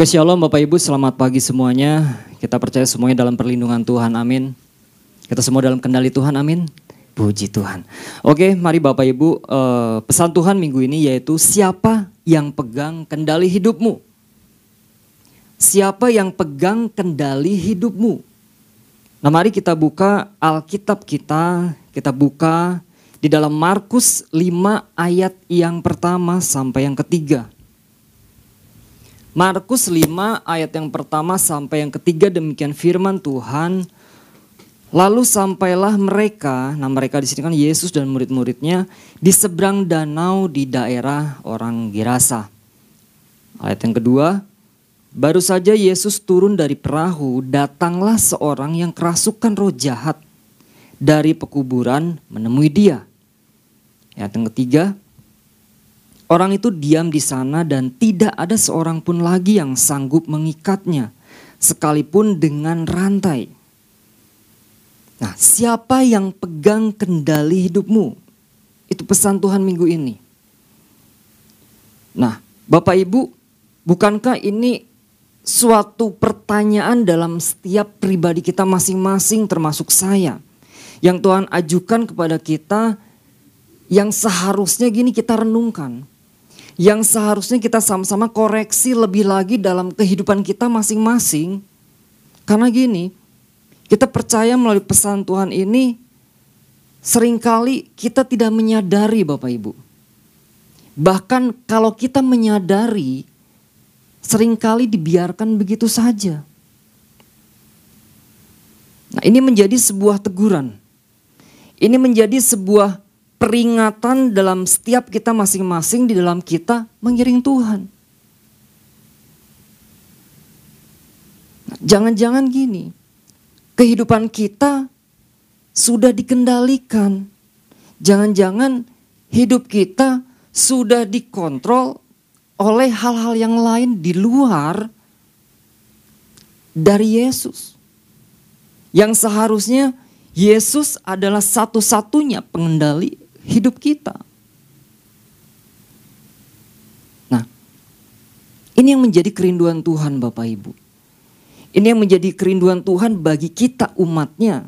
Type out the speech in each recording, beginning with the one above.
Oke shalom Bapak Ibu, selamat pagi semuanya. Kita percaya semuanya dalam perlindungan Tuhan, amin. Kita semua dalam kendali Tuhan, amin. Puji Tuhan. Oke, mari Bapak Ibu, eh, pesan Tuhan minggu ini yaitu siapa yang pegang kendali hidupmu? Siapa yang pegang kendali hidupmu? Nah mari kita buka Alkitab kita, kita buka di dalam Markus 5 ayat yang pertama sampai yang ketiga. Markus 5 ayat yang pertama sampai yang ketiga demikian firman Tuhan. Lalu sampailah mereka, nah mereka di sini kan Yesus dan murid-muridnya di seberang danau di daerah orang Gerasa. Ayat yang kedua, Baru saja Yesus turun dari perahu, datanglah seorang yang kerasukan roh jahat dari pekuburan menemui dia. Ayat yang ketiga, orang itu diam di sana dan tidak ada seorang pun lagi yang sanggup mengikatnya, sekalipun dengan rantai. Nah, siapa yang pegang kendali hidupmu? Itu pesan Tuhan minggu ini. Nah, Bapak Ibu, bukankah ini suatu pertanyaan dalam setiap pribadi kita masing-masing termasuk saya. Yang Tuhan ajukan kepada kita yang seharusnya gini kita renungkan. Yang seharusnya kita sama-sama koreksi lebih lagi dalam kehidupan kita masing-masing. Karena gini, kita percaya melalui pesan Tuhan ini sering kali kita tidak menyadari Bapak Ibu. Bahkan kalau kita menyadari sering kali dibiarkan begitu saja. Nah, ini menjadi sebuah teguran. Ini menjadi sebuah peringatan dalam setiap kita masing-masing di dalam kita mengiring Tuhan. Nah, jangan-jangan gini, kehidupan kita sudah dikendalikan. Jangan-jangan hidup kita sudah dikontrol oleh hal-hal yang lain di luar dari Yesus. Yang seharusnya Yesus adalah satu-satunya pengendali hidup kita. Nah, ini yang menjadi kerinduan Tuhan Bapak Ibu. Ini yang menjadi kerinduan Tuhan bagi kita umatnya.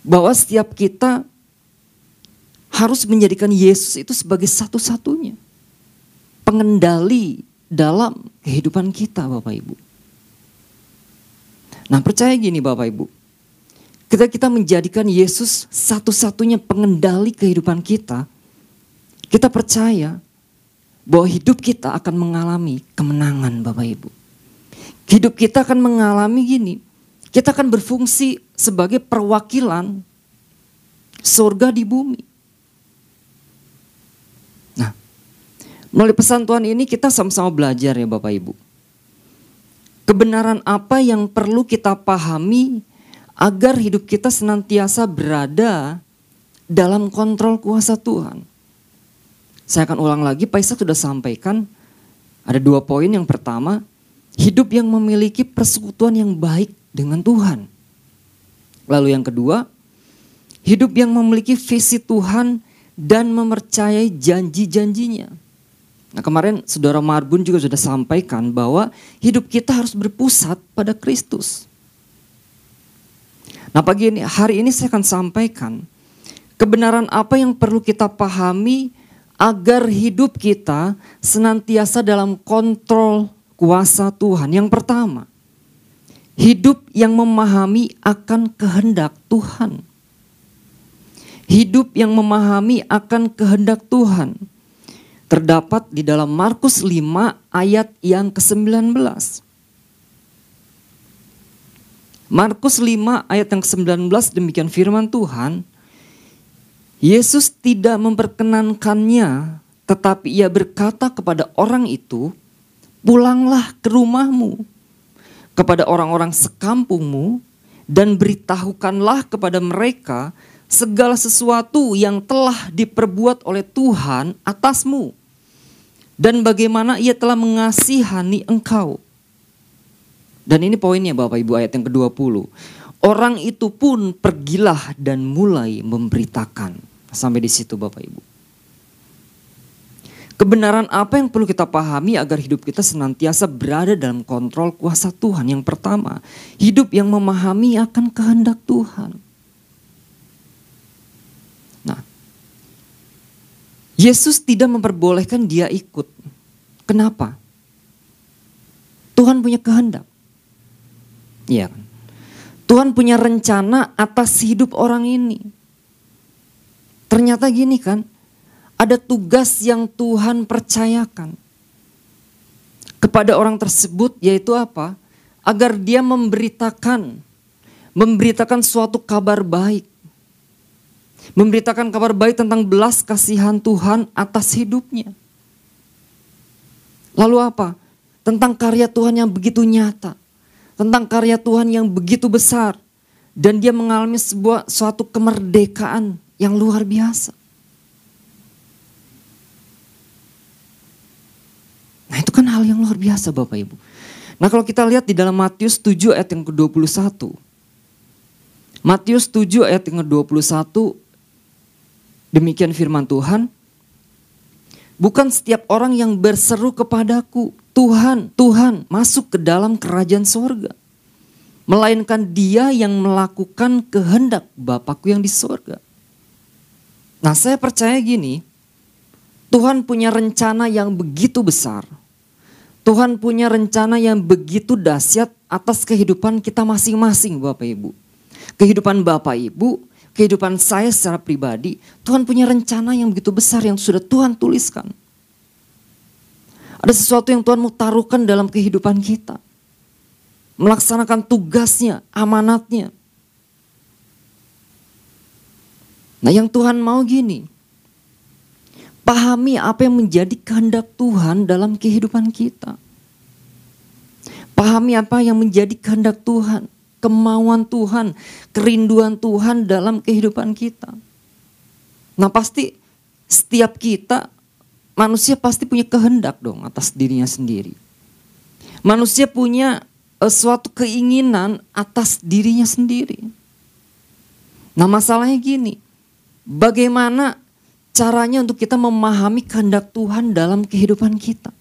Bahwa setiap kita harus menjadikan Yesus itu sebagai satu-satunya pengendali dalam kehidupan kita Bapak Ibu. Nah percaya gini Bapak Ibu. Kita kita menjadikan Yesus satu-satunya pengendali kehidupan kita. Kita percaya bahwa hidup kita akan mengalami kemenangan Bapak Ibu. Hidup kita akan mengalami gini. Kita akan berfungsi sebagai perwakilan surga di bumi. Melalui pesan Tuhan ini kita sama-sama belajar ya Bapak Ibu. Kebenaran apa yang perlu kita pahami agar hidup kita senantiasa berada dalam kontrol kuasa Tuhan. Saya akan ulang lagi, Pak Isa sudah sampaikan ada dua poin. Yang pertama, hidup yang memiliki persekutuan yang baik dengan Tuhan. Lalu yang kedua, hidup yang memiliki visi Tuhan dan mempercayai janji-janjinya. Nah kemarin saudara Marbun juga sudah sampaikan bahwa hidup kita harus berpusat pada Kristus. Nah pagi ini, hari ini saya akan sampaikan kebenaran apa yang perlu kita pahami agar hidup kita senantiasa dalam kontrol kuasa Tuhan. Yang pertama, hidup yang memahami akan kehendak Tuhan. Hidup yang memahami akan kehendak Tuhan terdapat di dalam Markus 5 ayat yang ke-19. Markus 5 ayat yang ke-19 demikian firman Tuhan. Yesus tidak memperkenankannya tetapi ia berkata kepada orang itu, pulanglah ke rumahmu, kepada orang-orang sekampungmu, dan beritahukanlah kepada mereka segala sesuatu yang telah diperbuat oleh Tuhan atasmu dan bagaimana ia telah mengasihani engkau. Dan ini poinnya Bapak Ibu ayat yang ke-20. Orang itu pun pergilah dan mulai memberitakan. Sampai di situ Bapak Ibu. Kebenaran apa yang perlu kita pahami agar hidup kita senantiasa berada dalam kontrol kuasa Tuhan? Yang pertama, hidup yang memahami akan kehendak Tuhan. Nah, Yesus tidak memperbolehkan dia ikut. Kenapa? Tuhan punya kehendak. Iya kan? Tuhan punya rencana atas hidup orang ini. Ternyata gini kan, ada tugas yang Tuhan percayakan kepada orang tersebut yaitu apa? Agar dia memberitakan memberitakan suatu kabar baik. Memberitakan kabar baik tentang belas kasihan Tuhan atas hidupnya. Lalu apa? Tentang karya Tuhan yang begitu nyata. Tentang karya Tuhan yang begitu besar. Dan dia mengalami sebuah suatu kemerdekaan yang luar biasa. Nah itu kan hal yang luar biasa Bapak Ibu. Nah kalau kita lihat di dalam Matius 7 ayat yang ke-21. Matius 7 ayat yang ke-21. Demikian firman Tuhan. Bukan setiap orang yang berseru kepadaku, Tuhan, Tuhan, masuk ke dalam kerajaan sorga. Melainkan dia yang melakukan kehendak Bapakku yang di sorga. Nah saya percaya gini, Tuhan punya rencana yang begitu besar Tuhan punya rencana yang begitu dahsyat atas kehidupan kita masing-masing Bapak Ibu. Kehidupan Bapak Ibu, kehidupan saya secara pribadi, Tuhan punya rencana yang begitu besar yang sudah Tuhan tuliskan. Ada sesuatu yang Tuhan mau taruhkan dalam kehidupan kita. Melaksanakan tugasnya, amanatnya. Nah yang Tuhan mau gini, Pahami apa yang menjadi kehendak Tuhan dalam kehidupan kita. Pahami apa yang menjadi kehendak Tuhan, kemauan Tuhan, kerinduan Tuhan dalam kehidupan kita. Nah pasti setiap kita manusia pasti punya kehendak dong atas dirinya sendiri. Manusia punya uh, suatu keinginan atas dirinya sendiri. Nah masalahnya gini, bagaimana caranya untuk kita memahami kehendak Tuhan dalam kehidupan kita.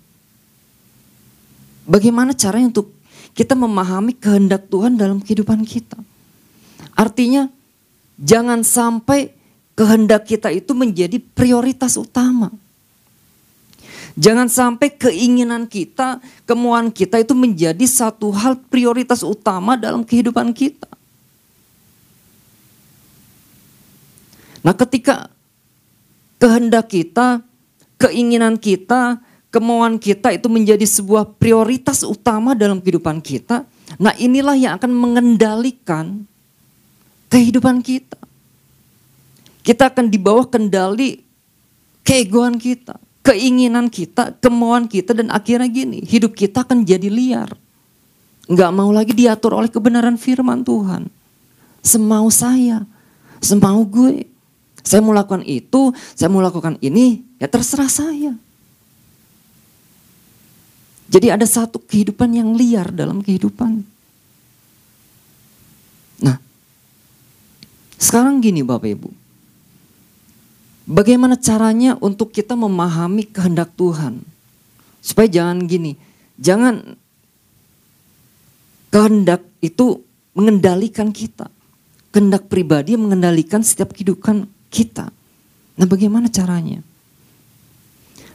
Bagaimana caranya untuk kita memahami kehendak Tuhan dalam kehidupan kita? Artinya, jangan sampai kehendak kita itu menjadi prioritas utama. Jangan sampai keinginan kita, kemauan kita itu menjadi satu hal prioritas utama dalam kehidupan kita. Nah, ketika kehendak kita, keinginan kita, kemauan kita itu menjadi sebuah prioritas utama dalam kehidupan kita. Nah, inilah yang akan mengendalikan kehidupan kita. Kita akan di bawah kendali keegoan kita, keinginan kita, kemauan kita dan akhirnya gini, hidup kita akan jadi liar. Enggak mau lagi diatur oleh kebenaran firman Tuhan. Semau saya, semau gue. Saya mau lakukan itu, saya mau lakukan ini, ya terserah saya. Jadi ada satu kehidupan yang liar dalam kehidupan. Nah, sekarang gini Bapak Ibu. Bagaimana caranya untuk kita memahami kehendak Tuhan? Supaya jangan gini, jangan kehendak itu mengendalikan kita. Kehendak pribadi mengendalikan setiap kehidupan kita. Nah bagaimana caranya?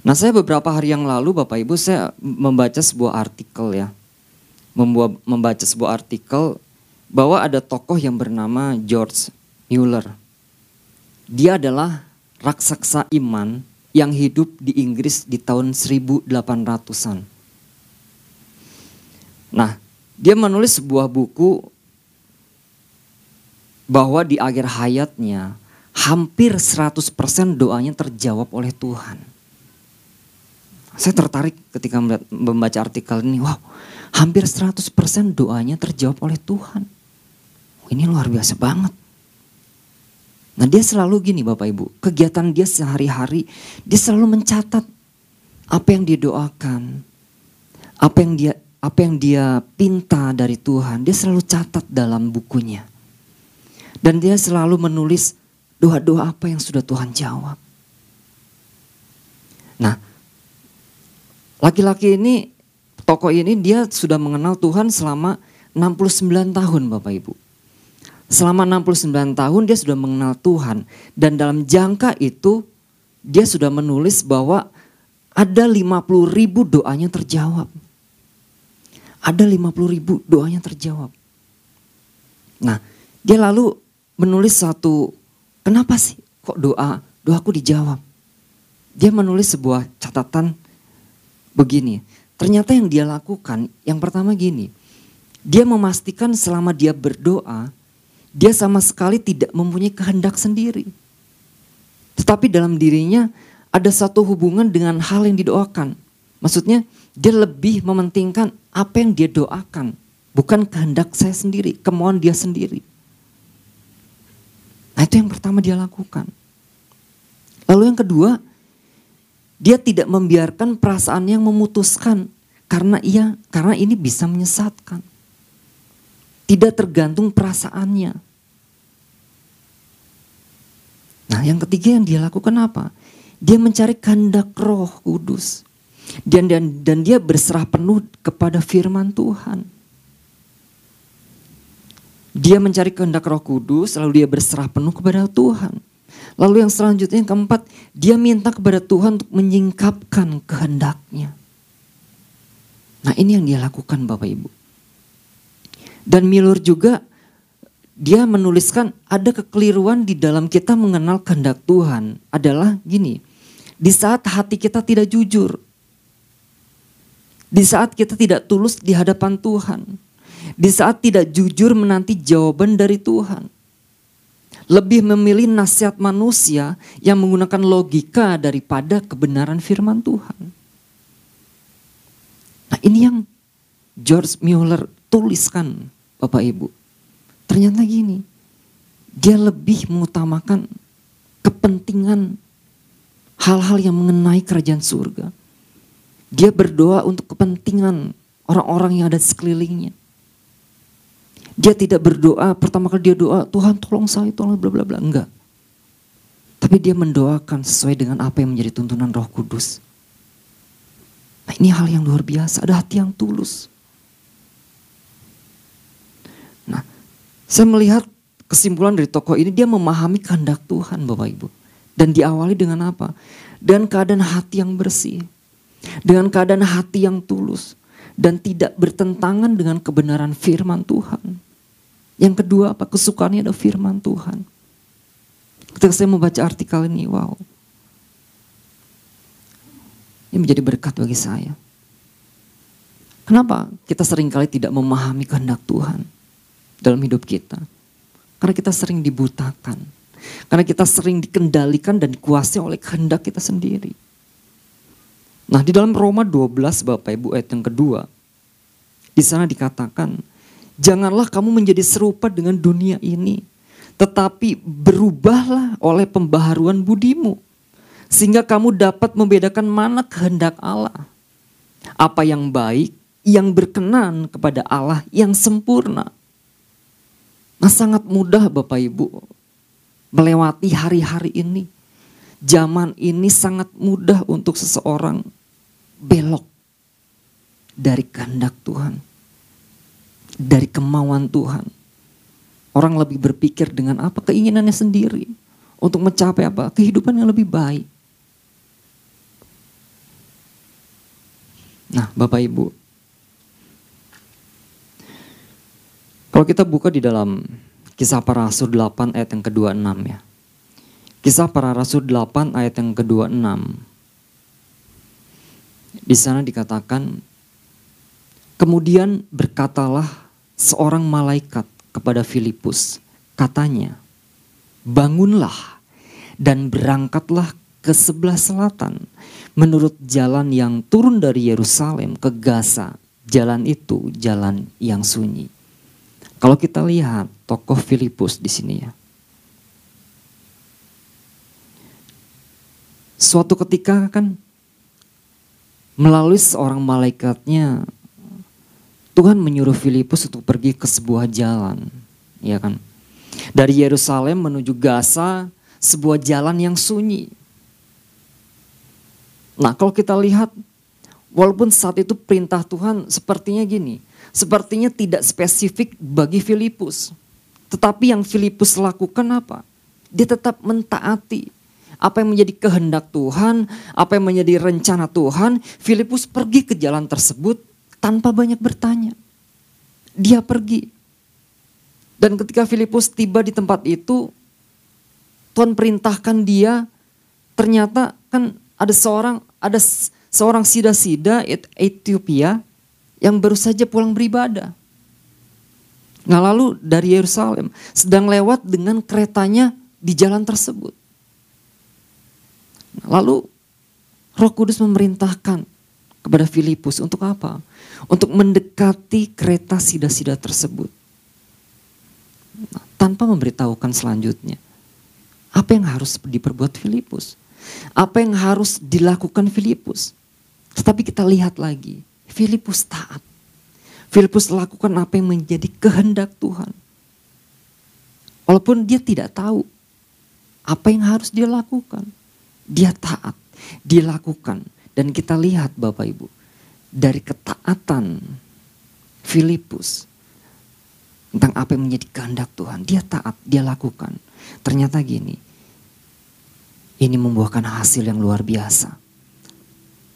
Nah saya beberapa hari yang lalu Bapak Ibu saya membaca sebuah artikel ya. Membuat, membaca sebuah artikel bahwa ada tokoh yang bernama George Mueller. Dia adalah raksasa iman yang hidup di Inggris di tahun 1800-an. Nah, dia menulis sebuah buku bahwa di akhir hayatnya hampir 100% doanya terjawab oleh Tuhan. Saya tertarik ketika membaca artikel ini, wow hampir 100% doanya terjawab oleh Tuhan. Ini luar biasa banget. Nah dia selalu gini Bapak Ibu, kegiatan dia sehari-hari, dia selalu mencatat apa yang dia doakan, apa yang dia apa yang dia pinta dari Tuhan, dia selalu catat dalam bukunya. Dan dia selalu menulis doa-doa apa yang sudah Tuhan jawab. Nah, Laki-laki ini, tokoh ini dia sudah mengenal Tuhan selama 69 tahun Bapak Ibu. Selama 69 tahun dia sudah mengenal Tuhan. Dan dalam jangka itu dia sudah menulis bahwa ada 50 ribu doanya terjawab. Ada 50 ribu doanya terjawab. Nah dia lalu menulis satu, kenapa sih kok doa, doaku dijawab. Dia menulis sebuah catatan begini. Ternyata yang dia lakukan yang pertama gini. Dia memastikan selama dia berdoa, dia sama sekali tidak mempunyai kehendak sendiri. Tetapi dalam dirinya ada satu hubungan dengan hal yang didoakan. Maksudnya dia lebih mementingkan apa yang dia doakan. Bukan kehendak saya sendiri, kemauan dia sendiri. Nah itu yang pertama dia lakukan. Lalu yang kedua, dia tidak membiarkan perasaan yang memutuskan karena ia karena ini bisa menyesatkan. Tidak tergantung perasaannya. Nah, yang ketiga yang dia lakukan apa? Dia mencari kehendak Roh Kudus. Dan dan dan dia berserah penuh kepada firman Tuhan. Dia mencari kehendak Roh Kudus, lalu dia berserah penuh kepada Tuhan. Lalu yang selanjutnya yang keempat, dia minta kepada Tuhan untuk menyingkapkan kehendaknya. Nah ini yang dia lakukan Bapak Ibu. Dan Milur juga dia menuliskan ada kekeliruan di dalam kita mengenal kehendak Tuhan adalah gini. Di saat hati kita tidak jujur. Di saat kita tidak tulus di hadapan Tuhan. Di saat tidak jujur menanti jawaban dari Tuhan lebih memilih nasihat manusia yang menggunakan logika daripada kebenaran firman Tuhan. Nah ini yang George Mueller tuliskan Bapak Ibu. Ternyata gini, dia lebih mengutamakan kepentingan hal-hal yang mengenai kerajaan surga. Dia berdoa untuk kepentingan orang-orang yang ada di sekelilingnya. Dia tidak berdoa, pertama kali dia doa, Tuhan tolong saya, tolong bla bla bla. Enggak. Tapi dia mendoakan sesuai dengan apa yang menjadi tuntunan roh kudus. Nah ini hal yang luar biasa, ada hati yang tulus. Saya melihat kesimpulan dari tokoh ini, dia memahami kehendak Tuhan Bapak Ibu. Dan diawali dengan apa? Dengan keadaan hati yang bersih. Dengan keadaan hati yang tulus. Dan tidak bertentangan dengan kebenaran firman Tuhan. Yang kedua apa? Kesukaannya ada firman Tuhan. Ketika saya membaca artikel ini, wow. Ini menjadi berkat bagi saya. Kenapa kita sering kali tidak memahami kehendak Tuhan dalam hidup kita? Karena kita sering dibutakan. Karena kita sering dikendalikan dan dikuasai oleh kehendak kita sendiri. Nah di dalam Roma 12 Bapak Ibu ayat yang kedua. Di sana dikatakan Janganlah kamu menjadi serupa dengan dunia ini. Tetapi berubahlah oleh pembaharuan budimu. Sehingga kamu dapat membedakan mana kehendak Allah. Apa yang baik, yang berkenan kepada Allah yang sempurna. Nah sangat mudah Bapak Ibu melewati hari-hari ini. Zaman ini sangat mudah untuk seseorang belok dari kehendak Tuhan dari kemauan Tuhan. Orang lebih berpikir dengan apa keinginannya sendiri untuk mencapai apa kehidupan yang lebih baik. Nah, Bapak Ibu, kalau kita buka di dalam Kisah Para Rasul 8 ayat yang ke-26 ya. Kisah Para Rasul 8 ayat yang ke-26. Di sana dikatakan, kemudian berkatalah seorang malaikat kepada Filipus. Katanya, bangunlah dan berangkatlah ke sebelah selatan menurut jalan yang turun dari Yerusalem ke Gaza. Jalan itu jalan yang sunyi. Kalau kita lihat tokoh Filipus di sini ya. Suatu ketika kan melalui seorang malaikatnya Tuhan menyuruh Filipus untuk pergi ke sebuah jalan, ya kan? Dari Yerusalem menuju Gaza, sebuah jalan yang sunyi. Nah, kalau kita lihat Walaupun saat itu perintah Tuhan sepertinya gini, sepertinya tidak spesifik bagi Filipus. Tetapi yang Filipus lakukan apa? Dia tetap mentaati apa yang menjadi kehendak Tuhan, apa yang menjadi rencana Tuhan. Filipus pergi ke jalan tersebut tanpa banyak bertanya. Dia pergi. Dan ketika Filipus tiba di tempat itu, Tuhan perintahkan dia, ternyata kan ada seorang ada seorang sida-sida Ethiopia yang baru saja pulang beribadah. Nah lalu dari Yerusalem sedang lewat dengan keretanya di jalan tersebut. Lalu Roh Kudus memerintahkan kepada Filipus untuk apa? Untuk mendekati kereta sida-sida tersebut. Nah, tanpa memberitahukan selanjutnya. Apa yang harus diperbuat Filipus? Apa yang harus dilakukan Filipus? Tetapi kita lihat lagi, Filipus taat. Filipus lakukan apa yang menjadi kehendak Tuhan. Walaupun dia tidak tahu apa yang harus dia lakukan. Dia taat, dilakukan. Dan kita lihat Bapak Ibu, dari ketaatan Filipus tentang apa yang menjadi kehendak Tuhan. Dia taat, dia lakukan. Ternyata gini, ini membuahkan hasil yang luar biasa.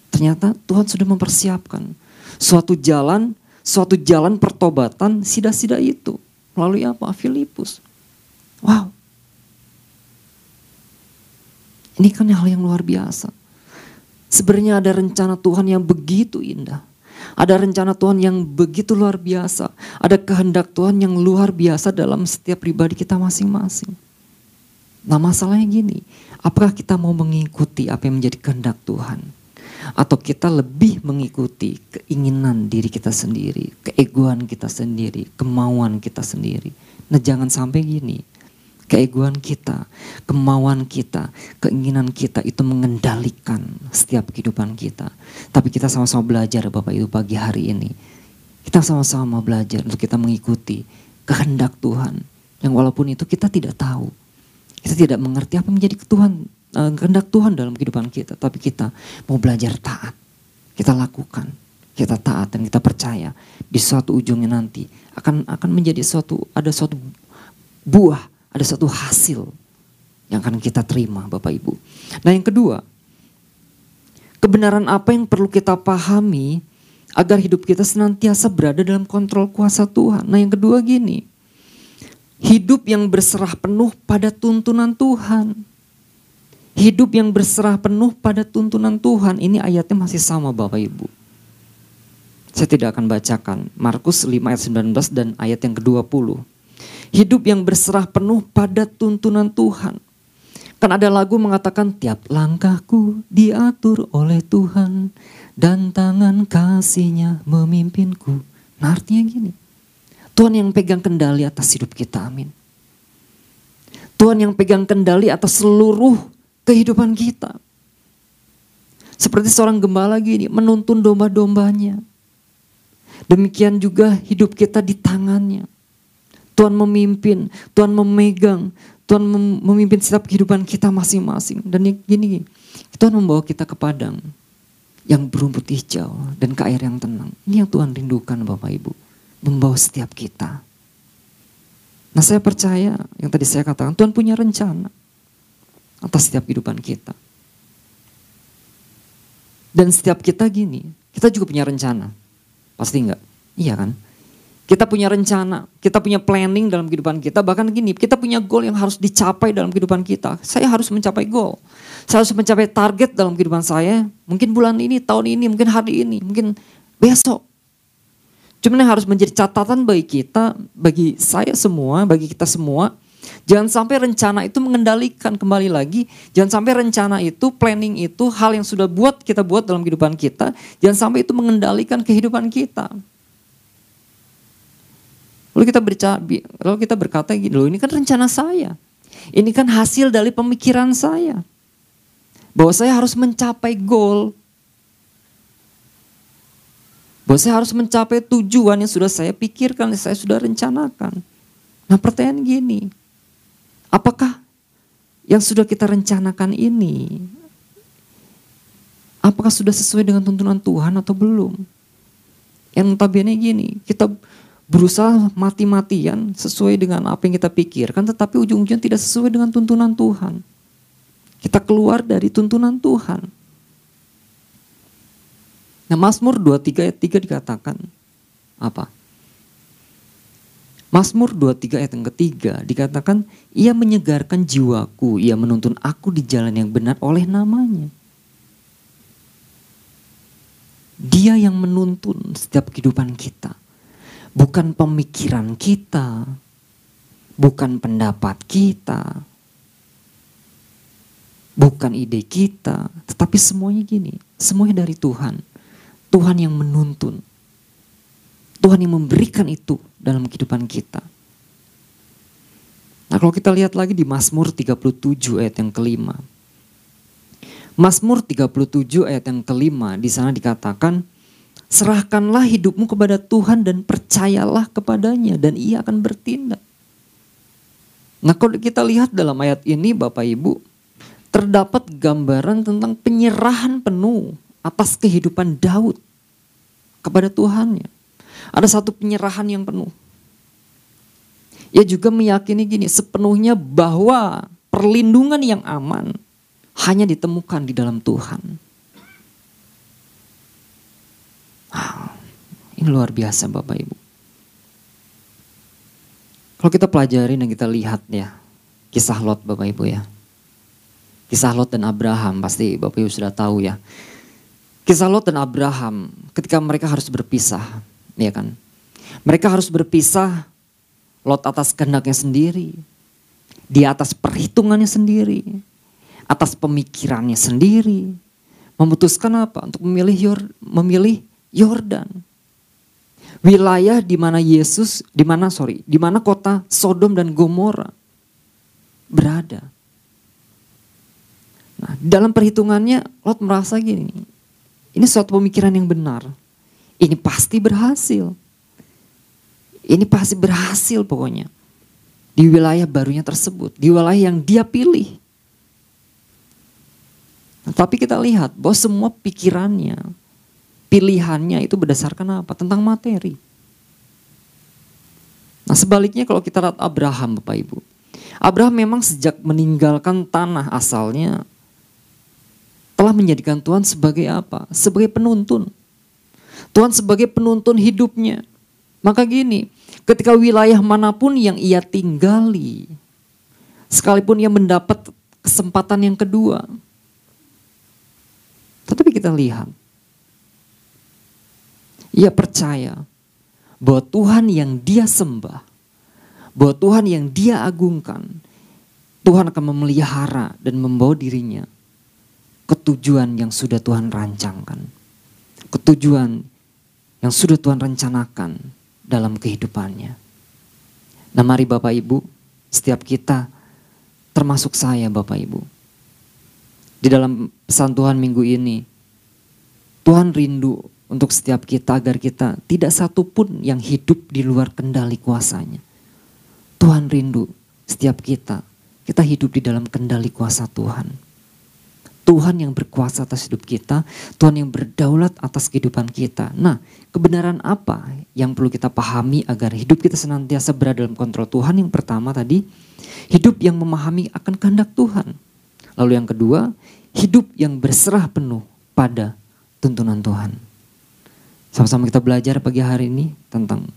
Ternyata Tuhan sudah mempersiapkan suatu jalan, suatu jalan pertobatan sida-sida itu. Melalui apa? Filipus. Wow. Ini kan hal yang luar biasa. Sebenarnya ada rencana Tuhan yang begitu indah. Ada rencana Tuhan yang begitu luar biasa. Ada kehendak Tuhan yang luar biasa dalam setiap pribadi kita masing-masing. Nah masalahnya gini, apakah kita mau mengikuti apa yang menjadi kehendak Tuhan? Atau kita lebih mengikuti keinginan diri kita sendiri, keegoan kita sendiri, kemauan kita sendiri. Nah, jangan sampai gini. Keegoan kita, kemauan kita, keinginan kita itu mengendalikan setiap kehidupan kita. Tapi kita sama-sama belajar Bapak Ibu pagi hari ini. Kita sama-sama belajar untuk kita mengikuti kehendak Tuhan. Yang walaupun itu kita tidak tahu. Kita tidak mengerti apa menjadi Tuhan uh, Tuhan dalam kehidupan kita, tapi kita mau belajar taat. Kita lakukan, kita taat dan kita percaya di suatu ujungnya nanti akan akan menjadi suatu ada suatu buah, ada suatu hasil yang akan kita terima Bapak Ibu. Nah, yang kedua, kebenaran apa yang perlu kita pahami agar hidup kita senantiasa berada dalam kontrol kuasa Tuhan. Nah, yang kedua gini, hidup yang berserah penuh pada tuntunan Tuhan. Hidup yang berserah penuh pada tuntunan Tuhan. Ini ayatnya masih sama Bapak Ibu. Saya tidak akan bacakan. Markus 5 ayat 19 dan ayat yang ke-20. Hidup yang berserah penuh pada tuntunan Tuhan. Kan ada lagu mengatakan tiap langkahku diatur oleh Tuhan dan tangan kasihnya memimpinku. Nah artinya gini, Tuhan yang pegang kendali atas hidup kita, amin. Tuhan yang pegang kendali atas seluruh kehidupan kita. Seperti seorang gembala gini menuntun domba-dombanya. Demikian juga hidup kita di tangannya. Tuhan memimpin, Tuhan memegang, Tuhan memimpin setiap kehidupan kita masing-masing. Dan gini, Tuhan membawa kita ke padang yang berumput hijau dan ke air yang tenang. Ini yang Tuhan rindukan Bapak Ibu. Membawa setiap kita. Nah saya percaya yang tadi saya katakan Tuhan punya rencana atas setiap kehidupan kita. Dan setiap kita gini, kita juga punya rencana. Pasti enggak? Iya kan? Kita punya rencana, kita punya planning dalam kehidupan kita. Bahkan gini, kita punya goal yang harus dicapai dalam kehidupan kita. Saya harus mencapai goal. Saya harus mencapai target dalam kehidupan saya. Mungkin bulan ini, tahun ini, mungkin hari ini, mungkin besok. Cuman yang harus menjadi catatan bagi kita, bagi saya semua, bagi kita semua, Jangan sampai rencana itu mengendalikan kembali lagi. Jangan sampai rencana itu, planning itu, hal yang sudah buat kita buat dalam kehidupan kita. Jangan sampai itu mengendalikan kehidupan kita. Lalu kita berkata, lalu kita berkata gini, loh ini kan rencana saya. Ini kan hasil dari pemikiran saya. Bahwa saya harus mencapai goal. Bahwa saya harus mencapai tujuan yang sudah saya pikirkan, yang saya sudah rencanakan. Nah pertanyaan gini, Apakah yang sudah kita rencanakan ini, apakah sudah sesuai dengan tuntunan Tuhan atau belum? Yang notabene gini, kita berusaha mati-matian sesuai dengan apa yang kita pikirkan, tetapi ujung-ujungnya tidak sesuai dengan tuntunan Tuhan. Kita keluar dari tuntunan Tuhan. Nah Mazmur 23 ayat 3 dikatakan apa? Mazmur 23 ayat yang ketiga dikatakan ia menyegarkan jiwaku, ia menuntun aku di jalan yang benar oleh namanya. Dia yang menuntun setiap kehidupan kita. Bukan pemikiran kita, bukan pendapat kita, bukan ide kita, tetapi semuanya gini, semuanya dari Tuhan. Tuhan yang menuntun. Tuhan yang memberikan itu dalam kehidupan kita. Nah kalau kita lihat lagi di Mazmur 37 ayat yang kelima. Mazmur 37 ayat yang kelima di sana dikatakan, serahkanlah hidupmu kepada Tuhan dan percayalah kepadanya dan ia akan bertindak. Nah kalau kita lihat dalam ayat ini Bapak Ibu, terdapat gambaran tentang penyerahan penuh atas kehidupan Daud kepada Tuhannya. Ada satu penyerahan yang penuh. Ia juga meyakini gini, sepenuhnya bahwa perlindungan yang aman hanya ditemukan di dalam Tuhan. Wow, ini luar biasa Bapak Ibu. Kalau kita pelajari dan kita lihat ya, kisah Lot Bapak Ibu ya. Kisah Lot dan Abraham pasti Bapak Ibu sudah tahu ya. Kisah Lot dan Abraham ketika mereka harus berpisah, ya kan. Mereka harus berpisah Lot atas kehendaknya sendiri. Di atas perhitungannya sendiri atas pemikirannya sendiri, memutuskan apa? Untuk memilih Yor, memilih Yordan. Wilayah di mana Yesus, di mana sorry, di mana kota Sodom dan Gomora berada. Nah, dalam perhitungannya Lot merasa gini, ini suatu pemikiran yang benar. Ini pasti berhasil. Ini pasti berhasil pokoknya. Di wilayah barunya tersebut, di wilayah yang dia pilih. Tapi kita lihat bahwa semua pikirannya, pilihannya itu berdasarkan apa? Tentang materi. Nah sebaliknya kalau kita lihat Abraham Bapak Ibu. Abraham memang sejak meninggalkan tanah asalnya telah menjadikan Tuhan sebagai apa? Sebagai penuntun. Tuhan sebagai penuntun hidupnya. Maka gini, ketika wilayah mana pun yang ia tinggali, sekalipun ia mendapat kesempatan yang kedua, tetapi kita lihat, ia percaya bahwa Tuhan yang dia sembah, bahwa Tuhan yang dia agungkan, Tuhan akan memelihara dan membawa dirinya ke tujuan yang sudah Tuhan rancangkan. Ketujuan yang sudah Tuhan rencanakan dalam kehidupannya. Nah mari Bapak Ibu, setiap kita termasuk saya Bapak Ibu di dalam pesan Tuhan minggu ini. Tuhan rindu untuk setiap kita agar kita tidak satu pun yang hidup di luar kendali kuasanya. Tuhan rindu setiap kita, kita hidup di dalam kendali kuasa Tuhan. Tuhan yang berkuasa atas hidup kita, Tuhan yang berdaulat atas kehidupan kita. Nah, kebenaran apa yang perlu kita pahami agar hidup kita senantiasa berada dalam kontrol Tuhan? Yang pertama tadi, hidup yang memahami akan kehendak Tuhan. Lalu yang kedua, hidup yang berserah penuh pada tuntunan Tuhan. Sama-sama kita belajar pagi hari ini tentang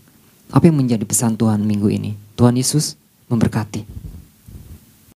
apa yang menjadi pesan Tuhan minggu ini. Tuhan Yesus memberkati.